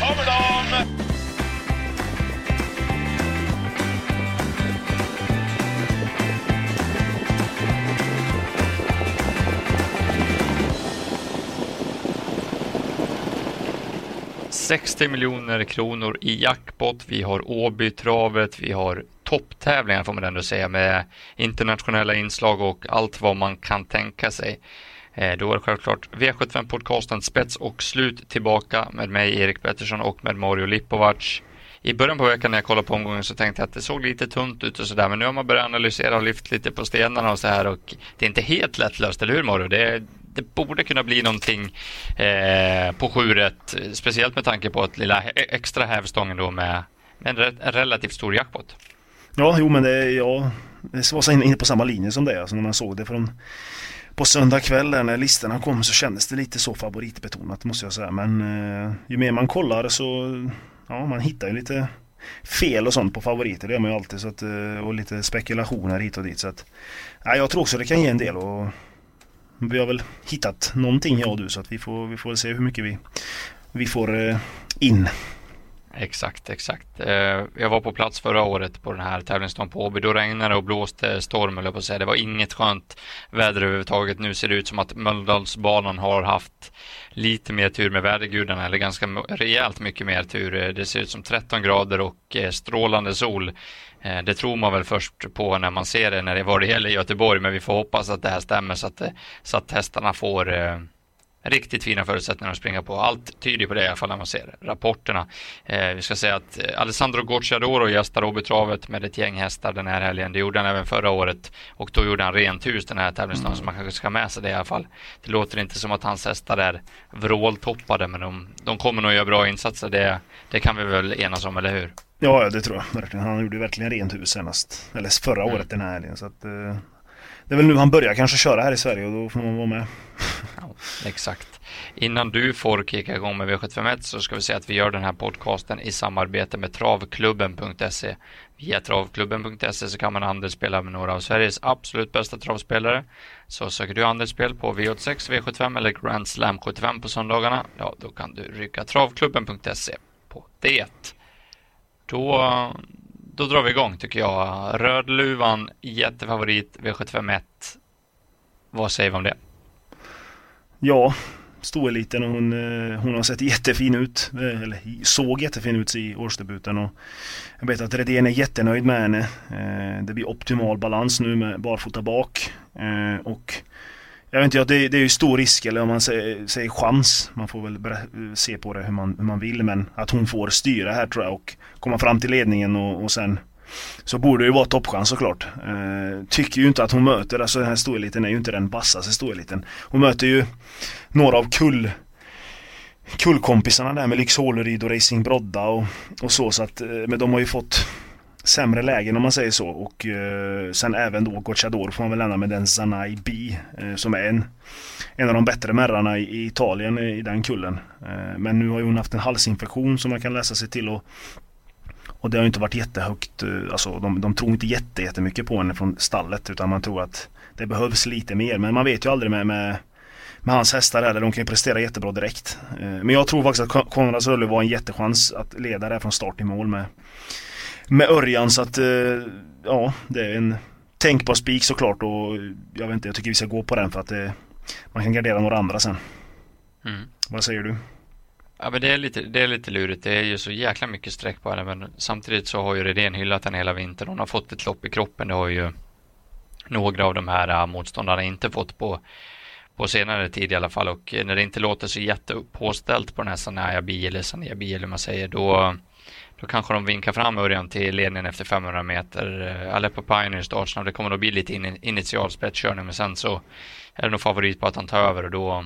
kommer de! ...60 miljoner kronor i jackpot. Vi har Åbytravet, vi har topptävlingar får man ändå säga med internationella inslag och allt vad man kan tänka sig. Eh, då är det självklart V75-podcasten Spets och slut tillbaka med mig Erik Pettersson och med Mario Lipovac. I början på veckan när jag kollade på omgången så tänkte jag att det såg lite tunt ut och sådär men nu har man börjat analysera och lyft lite på stenarna och så här och det är inte helt lättlöst, eller hur Mario? Det, det borde kunna bli någonting eh, på sjuret, speciellt med tanke på att lilla extra hävstången då med, med en, en relativt stor jackpot. Ja, jo men det, ja, det var så inne på samma linje som det, alltså när man såg det från på söndag kväll när listorna kom så kändes det lite så favoritbetonat måste jag säga. Men eh, ju mer man kollar så ja, man hittar ju lite fel och sånt på favoriter. Det gör man ju alltid. Så att, eh, och lite spekulationer hit och dit. Så att, ja, jag tror också det kan ge en del. Och vi har väl hittat någonting jag och du så att vi får, vi får se hur mycket vi, vi får eh, in. Exakt, exakt. Eh, jag var på plats förra året på den här tävlingsdagen på Åby. Då regnade och blåste storm, eller på att säga. Det var inget skönt väder överhuvudtaget. Nu ser det ut som att Mölndalsbanan har haft lite mer tur med vädergudarna, eller ganska rejält mycket mer tur. Eh, det ser ut som 13 grader och eh, strålande sol. Det tror man väl först på när man ser det när det var det gäller Göteborg, men vi får hoppas att det här stämmer så att, så att hästarna får riktigt fina förutsättningar att springa på. Allt tyder på det i alla fall när man ser rapporterna. Eh, vi ska säga att eh, Alessandro Gocciadoro gästar Åbytravet med ett gäng hästar den här helgen. Det gjorde han även förra året och då gjorde han rent hus den här tävlingsdagen mm. så man kanske ska med sig det i alla fall. Det låter inte som att hans hästar är vråltoppade men de, de kommer nog göra bra insatser. Det, det kan vi väl enas om, eller hur? Ja, det tror jag verkligen. Han gjorde verkligen rent hus senast, eller förra mm. året den här helgen. Så att, eh, det är väl nu han börjar kanske köra här i Sverige och då får man vara med. Ja, exakt. Innan du får kicka igång med V751 så ska vi säga att vi gör den här podcasten i samarbete med travklubben.se. Via travklubben.se så kan man andelsspela med några av Sveriges absolut bästa travspelare. Så söker du andelsspel på V86, V75 eller Grand Slam 75 på söndagarna, ja då kan du rycka travklubben.se på det. Då då drar vi igång tycker jag. Rödluvan, jättefavorit, V751. Vad säger vi om det? Ja, stoeliten och hon, eh, hon har sett jättefin ut. Eh, eller såg jättefin ut i årsdebuten. Och jag vet att Redén är jättenöjd med henne. Eh, det blir optimal balans nu med barfota bak. Och jag vet inte, det, det är ju stor risk eller om man säger, säger chans. Man får väl se på det hur man, hur man vill men att hon får styra här tror jag och komma fram till ledningen och, och sen så borde det ju vara toppchans såklart. Eh, tycker ju inte att hon möter, alltså den här storeliten är ju inte den vassaste storeliten. Hon möter ju några av kull kullkompisarna där med Lyx Håleryd och Racing Brodda och, och så så att, eh, men de har ju fått sämre lägen om man säger så och eh, sen även då Gocciador får man väl lämna med den Zanai B eh, som är en, en av de bättre märrarna i, i Italien i, i den kullen. Eh, men nu har ju hon haft en halsinfektion som man kan läsa sig till och och det har ju inte varit jättehögt, eh, alltså de, de tror inte jätte, jättemycket på henne från stallet utan man tror att det behövs lite mer. Men man vet ju aldrig med, med, med hans hästar heller. de kan ju prestera jättebra direkt. Eh, men jag tror faktiskt att Konrads Rölle var en jättechans att leda det från start till mål med, med Örjan så att eh, ja, det är en tänkbar spik såklart och jag vet inte, jag tycker vi ska gå på den för att det, man kan gardera några andra sen. Mm. Vad säger du? Ja, men det är, lite, det är lite lurigt. Det är ju så jäkla mycket streck på henne, men samtidigt så har ju Redén hyllat henne hela vintern. Hon har fått ett lopp i kroppen. Det har ju några av de här äh, motståndarna inte fått på, på senare tid i alla fall. Och när det inte låter så jättepåställt på den här Sanaya Bi eller Sanaya Bi eller man säger, då, då kanske de vinkar fram Örjan till ledningen efter 500 meter. Eh, äh, Aleppo Pioneer startsnabb. Det kommer nog bli lite in, initial spetskörning, men sen så är det nog favorit på att han tar över och då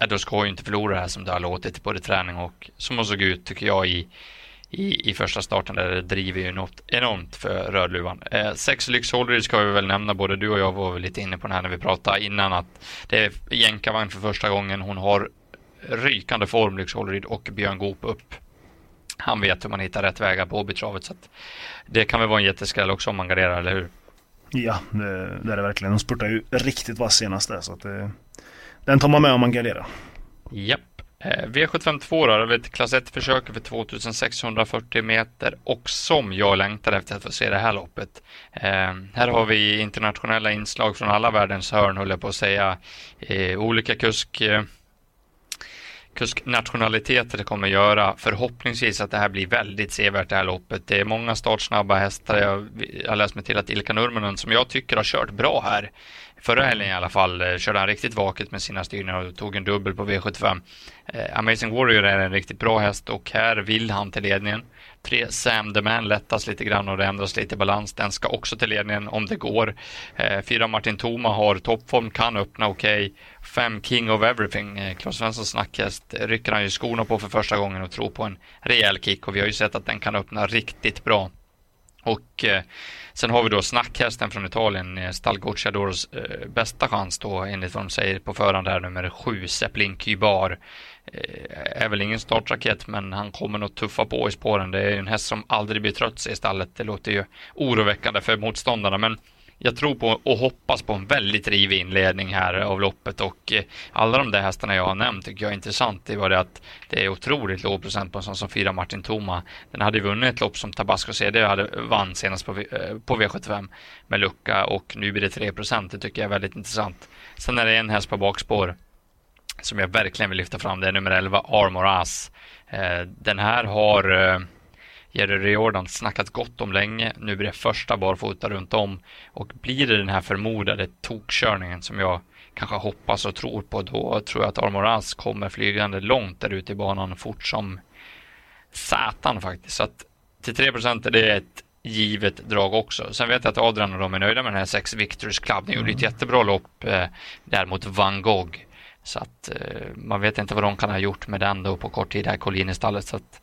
eh, då ska ju inte förlora det här som det har låtit både träning och som hon såg ut tycker jag i, i, i första starten där det driver ju något enormt för Rödluvan. Eh, sex Lyxholryd ska vi väl nämna, både du och jag var väl lite inne på den här när vi pratade innan att det är jänkarvagn för första gången. Hon har rykande form Lyxholryd och Björn Goop upp. Han vet hur man hittar rätt vägar på Åbytravet så det kan väl vara en jätteskräll också om man garderar, eller hur? Ja, det, det är det verkligen. De spurtar ju riktigt vass senast där så att det den tar man med om man garderar. Japp. Eh, V752 då, det är ett klass 1-försök för 2640 meter och som jag längtar efter att få se det här loppet. Eh, här har vi internationella inslag från alla världens hörn, håller jag på att säga. Eh, olika kusk eh, kusknationaliteter kommer göra förhoppningsvis att det här blir väldigt sevärt det här loppet. Det är många startsnabba hästar. Jag har läst mig till att Ilka Nurmanen som jag tycker har kört bra här förra helgen i alla fall eh, körde han riktigt vaket med sina styrningar och tog en dubbel på V75. Eh, Amazing Warrior är en riktigt bra häst och här vill han till ledningen. Tre Sam the Man lättas lite grann och det ändras lite i balans. Den ska också till ledningen om det går. Eh, fyra Martin Thoma har toppform, kan öppna okej. Okay. Fem King of Everything, Claes Svenssons snackhäst, rycker han ju skorna på för första gången och tror på en rejäl kick och vi har ju sett att den kan öppna riktigt bra. Och eh, sen har vi då snackhästen från Italien, eh, stall Stalgocciadoros eh, bästa chans då enligt vad de säger på förhand här nummer sju, Zeppelin Kybar. Eh, är väl ingen startraket men han kommer nog tuffa på i spåren. Det är ju en häst som aldrig blir trött i stallet. Det låter ju oroväckande för motståndarna men jag tror på och hoppas på en väldigt rivig inledning här av loppet och eh, alla de där hästarna jag har nämnt tycker jag är intressant. Det var det att det är otroligt låg procent på en sån som fyra Martin Toma. Den hade vunnit ett lopp som Tabasco CD hade vann senast på, eh, på V75 med lucka och nu blir det 3 procent. Det tycker jag är väldigt intressant. Sen är det en häst på bakspår som jag verkligen vill lyfta fram. Det är nummer 11 Armor As. Eh, den här har Jerry Riordan snackat gott om länge. Nu blir det första barfota runt om och blir det den här förmodade tokkörningen som jag kanske hoppas och tror på, då tror jag att Armoraz kommer flygande långt där ute i banan fort som satan faktiskt. Så att till 3 är det ett givet drag också. Sen vet jag att Adrian och de är nöjda med den här Sex Victors Club. Ni gjorde ett mm. jättebra lopp eh, där mot Van Gogh. Så att eh, man vet inte vad de kan ha gjort med den då på kort tid här, Collin Så att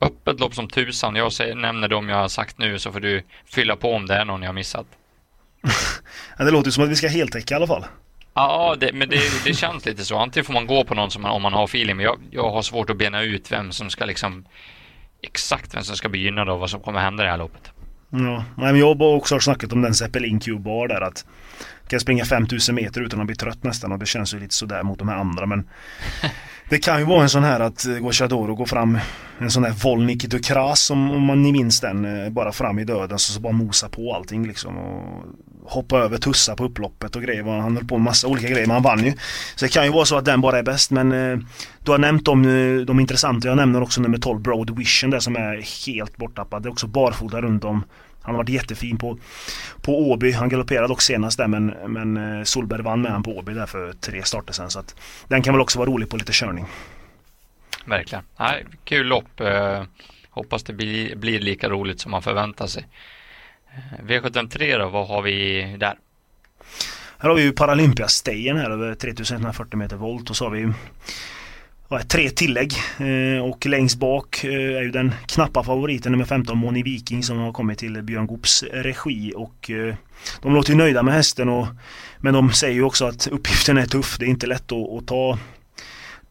Öppet lopp som tusan. Jag säger, nämner dem jag har sagt nu så får du fylla på om det är någon jag har missat. det låter som att vi ska heltäcka i alla fall. Ja, det, men det, det, känns lite så. Antingen får man gå på någon som man, om man har feeling, men jag, jag har svårt att bena ut vem som ska liksom exakt vem som ska bli gynnad av vad som kommer hända i det här loppet. Ja, men jag har också snackat om den Zeppelin Q-bar där att kan springa 5000 meter utan att bli trött nästan och det känns ju lite sådär mot de här andra men Det kan ju vara en sån här att eh, Guachadoro går fram En sån här Volnik de Kras om, om man ni minns den eh, Bara fram i döden så, så bara mosa på allting liksom och Hoppa över tussa på upploppet och grejer Han höll på med massa olika grejer men han vann ju Så det kan ju vara så att den bara är bäst men eh, Du har nämnt de, eh, de intressanta Jag nämner också nummer 12 Broad Vision där som är helt borttappad Det är också barfota runt om han har varit jättefin på, på Åby. Han galopperade dock senast där men, men eh, Solberg vann med han på Åby där för tre starter sen. Så att den kan väl också vara rolig på lite körning. Verkligen. Nej, kul lopp. Eh, hoppas det blir, blir lika roligt som man förväntar sig. V73 då, vad har vi där? Här har vi ju Paralympiastejen här över 3140 meter volt och så har vi tre tillägg eh, och längst bak eh, är ju den knappa favoriten nummer 15 Moni Viking som har kommit till Björn Goops regi och eh, de låter ju nöjda med hästen och men de säger ju också att uppgiften är tuff. Det är inte lätt att, att ta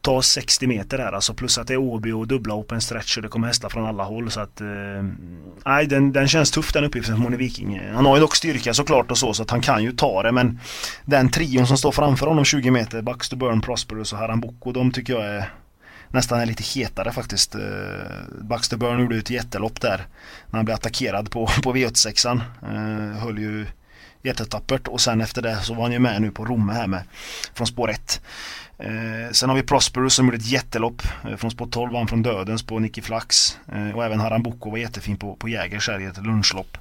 ta 60 meter här alltså plus att det är Åby och dubbla open stretch och det kommer hästar från alla håll så att eh, Nej eh, den, den känns tuff den uppgiften för Moni Viking. Han har ju dock styrka såklart och så så att han kan ju ta det men Den trion som står framför honom 20 meter Baxter Burn, Prosperous och Haram Boko de tycker jag är Nästan är lite hetare faktiskt. Eh, Baxter Burn gjorde ett jättelopp där När han blev attackerad på, på V86an. Eh, höll ju jättetappert och sen efter det så var han ju med nu på Romme här med Från spår 1 Eh, sen har vi Prosperous som gjorde ett jättelopp eh, från spår 12, vann från Dödens på Nicky Flax. Eh, och även Haram Boko var jättefin på, på Jägers här i ett lunchlopp.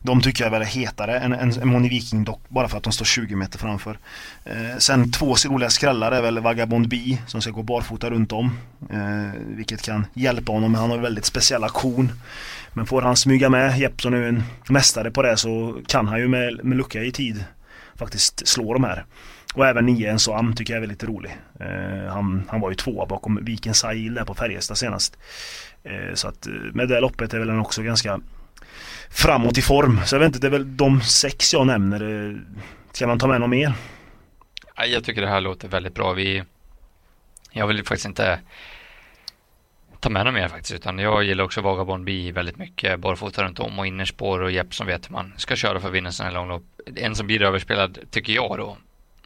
De tycker jag är väldigt hetare än, än, än Moni Viking dock, bara för att de står 20 meter framför. Eh, sen två roliga skrällar är väl Vagabond B som ska gå barfota runt om. Eh, vilket kan hjälpa honom, men han har väldigt speciella korn Men får han smyga med, Jeppson är en mästare på det, så kan han ju med, med lucka i tid faktiskt slå de här. Och även 9 en Soam tycker jag är väldigt rolig. Eh, han, han var ju tvåa bakom Viken Sail där på Färjestad senast. Eh, så att eh, med det loppet är väl han också ganska framåt i form. Så jag vet inte, det är väl de sex jag nämner. Eh, ska man ta med något mer? Jag tycker det här låter väldigt bra. Vi, jag vill faktiskt inte ta med något mer faktiskt, utan jag gillar också Vagabond B väldigt mycket. Barfota runt om och innerspår och Jepp som vet hur man ska köra för att vinna sådana här långlopp. En som blir överspelad, tycker jag då,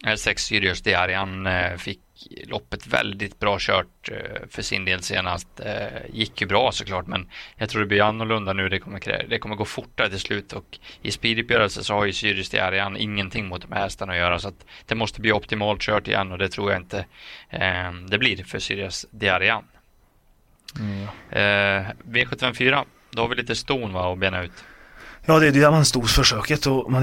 Eh, sex Sirius Diarian eh, fick loppet väldigt bra kört eh, för sin del senast. Gick ju bra såklart men jag tror det blir annorlunda nu. Det kommer, det kommer gå fortare till slut och i speeduppgörelse så har ju Sirius Diarian ingenting mot de här hästarna att göra så att det måste bli optimalt kört igen och det tror jag inte ehm, det blir för Sirius Diarian. Mm. V754, då har vi lite ston va, att bena ut. Ja, det är diamantstonsförsöket och man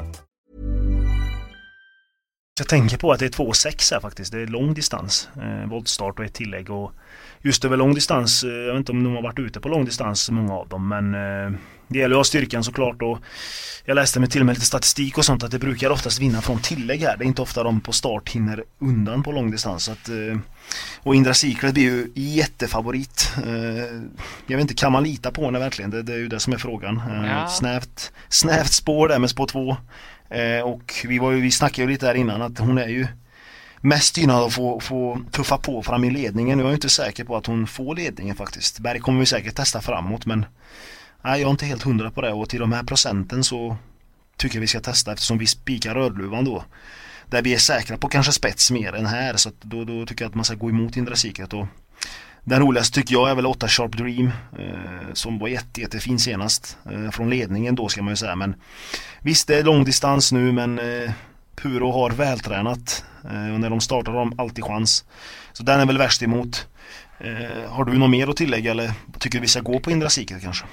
Jag tänker på att det är 2,6 här faktiskt. Det är lång distans. Eh, voltstart och ett tillägg. Och just över lång distans, eh, jag vet inte om de har varit ute på lång distans många av dem men eh, det gäller att ha styrkan såklart och jag läste med till och med lite statistik och sånt att det brukar oftast vinna från tillägg här. Det är inte ofta de på start hinner undan på lång distans. Att, eh, och Indra Secret blir ju jättefavorit. Eh, jag vet inte, kan man lita på henne verkligen? Det, det är ju det som är frågan. Eh, ja. snävt, snävt spår där med spår 2. Eh, och vi, var ju, vi snackade ju lite där innan att hon är ju mest gynnad att få, få tuffa på fram i ledningen. Nu är jag inte säker på att hon får ledningen faktiskt. Berg kommer vi säkert testa framåt men nej, jag är inte helt hundra på det och till de här procenten så tycker jag vi ska testa eftersom vi spikar Rödluvan då. Där vi är säkra på kanske spets mer än här så då, då tycker jag att man ska gå emot Indra Secret och den roligaste tycker jag är väl 8 Sharp Dream eh, som var jätte, jättefin senast eh, från ledningen då ska man ju säga men visst det är långdistans nu men eh, Puro har vältränat eh, och när de startar har de alltid chans. Så den är väl värst emot. Eh, har du något mer att tillägga eller tycker du vi ska gå på Indra Secret kanske?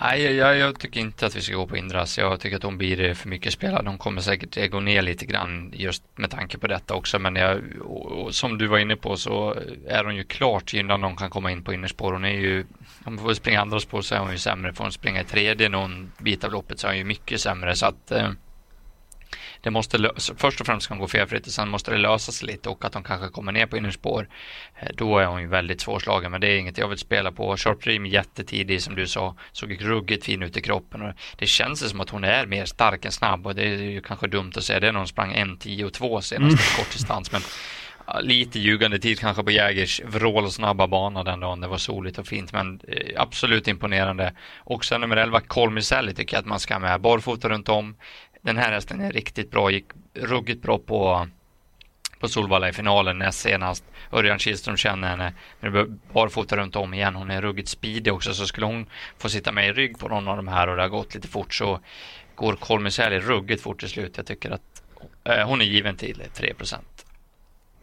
Nej, jag, jag, tycker inte att vi ska gå på Indras. Jag tycker att hon blir för mycket spelad. Hon kommer säkert gå ner lite grann just med tanke på detta också. Men jag, och, som du var inne på så är hon ju klart gynnad om kan komma in på innerspår. Hon är ju, om hon får springa andra spår så är hon ju sämre. Får hon springa i tredje någon bit av loppet så är hon ju mycket sämre. Så att eh, det måste först och främst ska hon gå felfritt och sen måste det lösas lite och att de kanske kommer ner på innerspår. Eh, då är hon ju väldigt svårslagen men det är inget jag vill spela på. Short Dream jättetidig som du sa, såg ruggigt fin ut i kroppen och det känns som att hon är mer stark än snabb och det är ju kanske dumt att säga det när hon sprang 1.10,2 senast mm. kortdistans men lite ljugande tid kanske på Jägers vrålsnabba bana den dagen. Det var soligt och fint men eh, absolut imponerande. Och sen nummer 11 Colmiselli tycker jag att man ska med. Barfota runt om den här hästen är riktigt bra, gick ruggigt bra på, på Solvalla i finalen näst senast. Örjan Kihlström känner henne, men det barfota runt om igen. Hon är ruggigt speedig också, så skulle hon få sitta med i rygg på någon av de här och det har gått lite fort så går Kolmisäli ruggigt fort till slut. Jag tycker att eh, hon är given till 3% Kan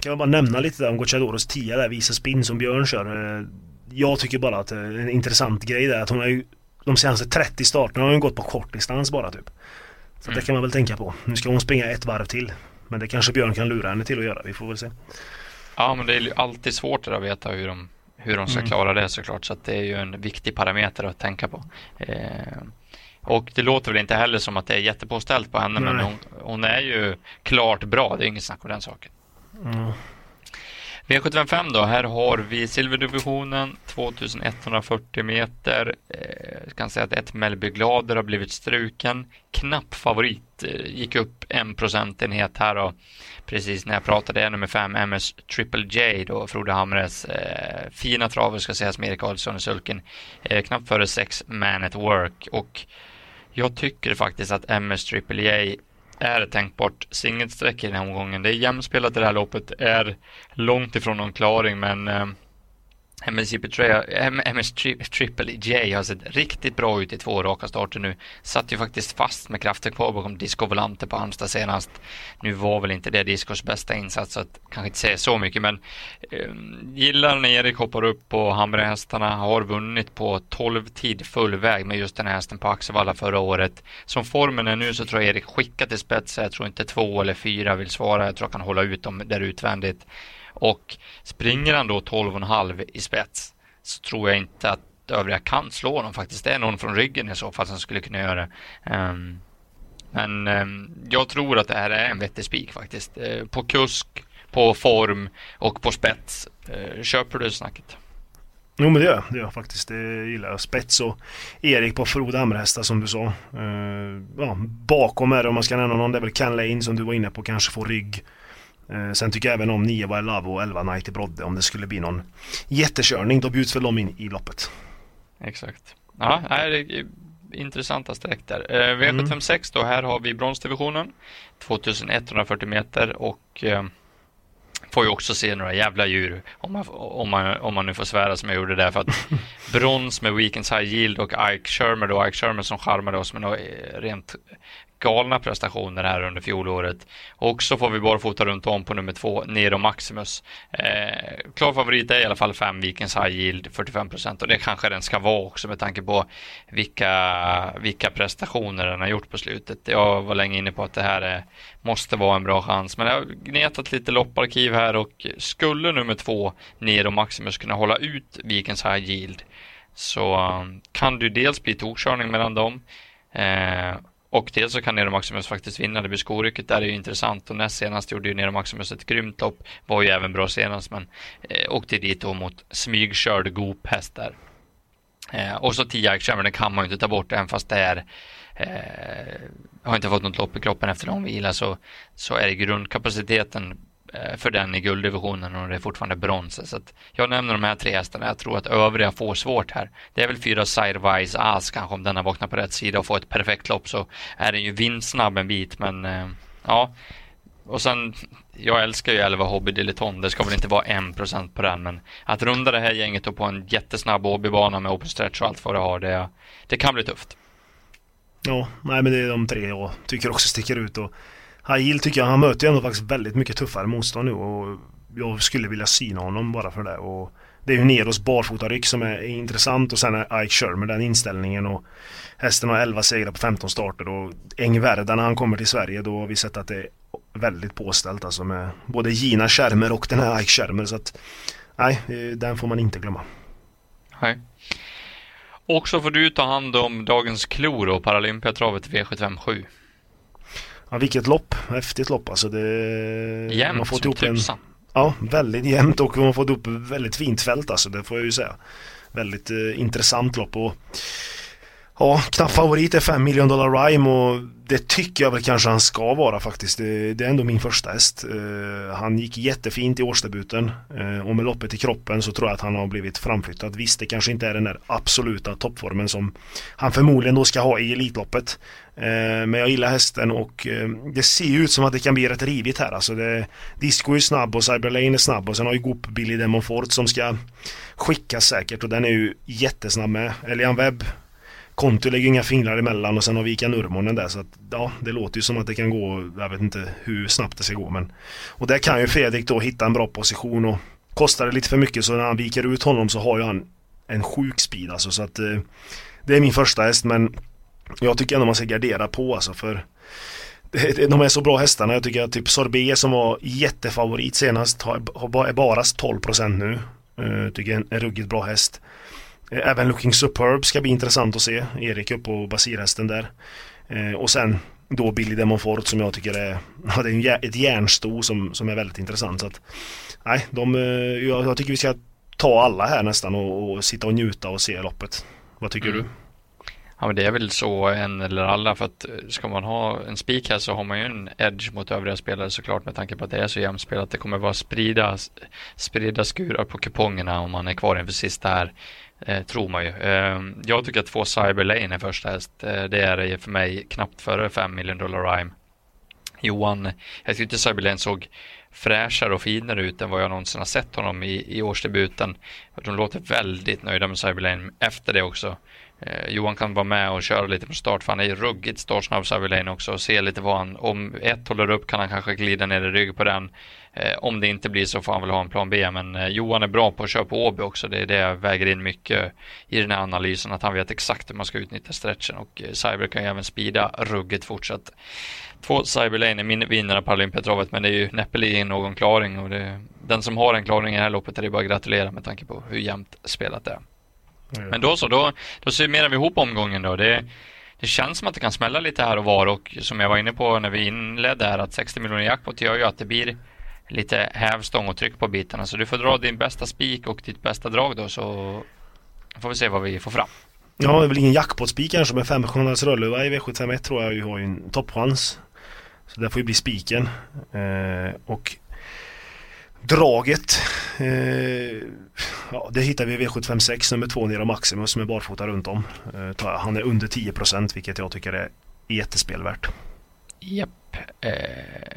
jag bara nämna lite där om Gocciadoros 10 där, Visa Spin som Björn kör. Eh, jag tycker bara att eh, en intressant grej där att hon har ju de senaste 30 starterna har hon gått på kortdistans bara typ. Så det kan man väl tänka på. Nu ska hon springa ett varv till. Men det kanske Björn kan lura henne till att göra. Vi får väl se. Ja, men det är alltid svårt att veta hur de, hur de ska mm. klara det såklart. Så att det är ju en viktig parameter att tänka på. Eh, och det låter väl inte heller som att det är jättepåställt på henne, Nej. men hon, hon, är ju klart bra. Det är inget snack om den saken. Mm. V75 då, här har vi silverdivisionen 2140 meter. Eh, jag kan säga att ett Mellby Glader har blivit struken. Knapp favorit, eh, gick upp en procentenhet här och precis när jag pratade är nummer 5 MS Triple J då Frode Hamres eh, fina traver ska sägas med Erik Adelsson i sulken. Eh, knappt före 6 Man at Work och jag tycker faktiskt att MS Triple J är tänkbart singelsträck i den här omgången. Det är jämspelat i det här loppet, är långt ifrån någon klaring men eh, MS Triple J har sett riktigt bra ut i två raka starter nu. Satt ju faktiskt fast med krafter kvar bakom Disco Volante på Halmstad senast. Nu var väl inte det Discos bästa insats så att kanske inte säga så mycket men eh, gillar när Erik hoppar upp på Hamrehästarna. Har vunnit på 12 tid full väg med just den här hästen på Axevalla förra året. Som formen är nu så tror jag Erik skickar till spets. Jag tror inte två eller fyra vill svara. Jag tror jag kan hålla ut dem där utvändigt. Och springer han då 12,5 i spets så tror jag inte att övriga kan slå honom faktiskt. Det är någon från ryggen i så fall som skulle kunna göra det. Um, Men ehm, jag tror att det här är en vettig spik faktiskt. Eh, på kusk, på form och på spets. Eh, köper du snacket? Jo men det gör jag, det gör jag faktiskt. Det gillar jag. Spets och Erik på Frode Amrhästar som du sa. Uh, ja, bakom är det om man ska nämna någon, det är väl Ken Lane som du var inne på, kanske får rygg. Uh, sen tycker jag även om 9 var Love och 11 Night i Brodde om det skulle bli någon jättekörning. Då bjuds väl de in i loppet. Exakt. Ja, det är intressanta streck där. Uh, V756 då, här har vi bronsdivisionen. 2140 meter och får ju också se några jävla djur om man, om man, om man nu får svära som jag gjorde där. För att brons med Weekends High Yield och Ike Shermer då, Ike Shermer som charmade oss med något rent galna prestationer här under fjolåret. Och så får vi bara fota runt om på nummer två, Nero Maximus. Eh, klar favorit är i alla fall fem Vikens High Yield, 45 procent och det kanske den ska vara också med tanke på vilka, vilka prestationer den har gjort på slutet. Jag var länge inne på att det här är, måste vara en bra chans, men jag har gnetat lite lopparkiv här och skulle nummer två, Nero Maximus, kunna hålla ut Vikens High Yield så eh, kan du dels bli tokkörning mellan dem eh, och dels så kan Nero Maximus faktiskt vinna. Det blir skorycket där är ju intressant och näst senast gjorde ju Nero Maximus ett grymt lopp. Var ju även bra senast men eh, åkte dit då mot smygkörd Goop-häst där. Eh, och så 10 den kan man ju inte ta bort även fast det är eh, har inte fått något lopp i kroppen efter lång vila så, så är det grundkapaciteten Eh, för den i gulddivisionen och det är fortfarande brons. Så jag nämner de här tre hästarna. Jag tror att övriga får svårt här. Det är väl fyra Sidewise As kanske om den har vaknat på rätt sida och får ett perfekt lopp så är den ju vindsnabb en bit men eh, ja. Och sen, jag älskar ju 11 Hobby Dileton. Det ska väl inte vara 1% på den men att runda det här gänget på en jättesnabb hobbybana med open stretch och allt vad det har det, det kan bli tufft. Ja, nej men det är de tre jag tycker också sticker ut och Hail tycker jag, han möter ju ändå faktiskt väldigt mycket tuffare motstånd nu och jag skulle vilja syna honom bara för det. Och det är ju Neros barfotaryck som är intressant och sen är Ike Shermer den inställningen och hästen har 11 segrar på 15 starter och Engvärda när han kommer till Sverige då har vi sett att det är väldigt påställt alltså med både Gina Schermer och den här Ike Shermer så att nej, eh, den får man inte glömma. Nej. Och så får du ta hand om dagens klor och Paralympiatravet V757. Ja, vilket lopp. Häftigt lopp alltså. Det, jämnt man fått ihop tusan. Ja, väldigt jämnt och man har fått ihop väldigt fint fält alltså. Det får jag ju säga. Väldigt eh, intressant lopp och Ja, knapp favorit är 5 miljoner dollar Rhyme och det tycker jag väl kanske han ska vara faktiskt. Det, det är ändå min första häst. Uh, han gick jättefint i årsdebuten uh, och med loppet i kroppen så tror jag att han har blivit framflyttad. Visst, det kanske inte är den där absoluta toppformen som han förmodligen då ska ha i Elitloppet. Eh, men jag gillar hästen och det ser ju ut som att det kan bli rätt rivigt här. Alltså det, Disco är snabb och Cyberlane är snabb och sen har ju Goop Billy Demonfort som ska skickas säkert och den är ju jättesnabb med. Elian Webb Konti lägger inga fingrar emellan och sen har vi Ica Nurmonen där så att ja, det låter ju som att det kan gå, jag vet inte hur snabbt det ska gå men och där kan ju Fredrik då hitta en bra position och kostar det lite för mycket så när han viker ut honom så har ju han en sjuk speed alltså så att eh, det är min första häst men jag tycker ändå man ska gardera på alltså för de är så bra hästarna. Jag tycker att typ Sorbet som var jättefavorit senast har, har, är bara 12% nu. Uh, tycker jag är en ruggigt bra häst. Eh, även Looking Superb ska bli intressant att se. Erik upp på basirhästen där. Eh, och sen då Billy Demonfort som jag tycker är, ja, det är ett järnsto som, som är väldigt intressant. Så att, nej, de, eh, jag, jag tycker vi ska ta alla här nästan och, och sitta och njuta och se loppet. Vad tycker mm. du? Ja men det är väl så en eller alla för att ska man ha en spik här så har man ju en edge mot övriga spelare såklart med tanke på att det är så jämspelat. Det kommer vara sprida, sprida skurar på kupongerna om man är kvar inför sista här. Eh, tror man ju. Eh, jag tycker att två Cyberlane är första häst. Eh, det är för mig knappt före 5 miljoner dollar rhyme. Johan, jag tyckte Cyberlane såg fräschare och finare ut än vad jag någonsin har sett honom i, i årsdebuten. De låter väldigt nöjda med Cyberlane efter det också. Eh, Johan kan vara med och köra lite från start för han är ju ruggigt startsnabb Cyberlane också och se lite vad han, om ett håller upp kan han kanske glida ner i rygg på den. Eh, om det inte blir så får han väl ha en plan B men eh, Johan är bra på att köra på Åby också. Det är det jag väger in mycket i den här analysen att han vet exakt hur man ska utnyttja stretchen och eh, Cyber kan ju även speeda ruggigt fortsatt. Två Cyberlane är min vinnare på Olympiatravet men det är ju näppeligen någon klaring och det, den som har en klaring i det här loppet är det bara att gratulera med tanke på hur jämnt spelat det är. Men då så, då, då summerar vi ihop omgången då. Det det känns som att det kan smälla lite här och var och som jag var inne på när vi inledde här att 60 miljoner jackpot gör ju att det blir lite hävstång och tryck på bitarna. Så du får dra din bästa spik och ditt bästa drag då så får vi se vad vi får fram. Ja, det är väl ingen jackpot-spik kanske med femstjärnars Rödluva i V751 tror jag ju har ju en toppchans. Så det får ju bli spiken. Eh, och draget eh, ja, det hittar vi i V756 nummer två nere Maximus som är barfota runt om. Eh, han är under 10% vilket jag tycker är jättespelvärt. Japp. Eh,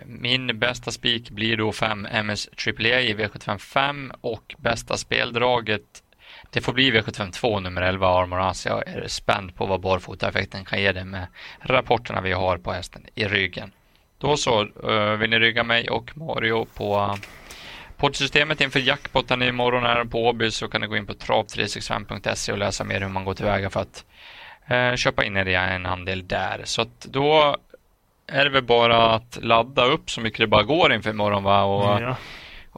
min bästa spik blir då 5 MS AAA i V755 och bästa speldraget det får bli V752 nummer 11 Armor As. Jag är spänd på vad barfotaeffekten kan ge det med rapporterna vi har på hästen i ryggen. Då så, eh, vill ni rygga mig och Mario på poddsystemet inför jackpotten imorgon här på Åby så kan ni gå in på trav365.se och läsa mer hur man går tillväga för att uh, köpa in er i en andel där. Så att då är det väl bara att ladda upp så mycket det bara går inför imorgon va? Och, ja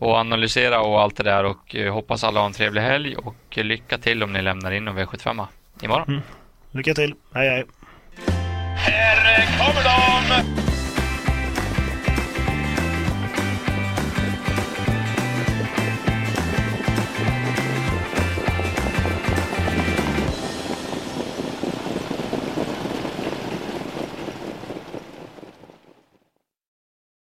och analysera och allt det där och eh, hoppas alla har en trevlig helg och lycka till om ni lämnar in en V75 imorgon. Mm. Lycka till, hej hej! Här kommer de!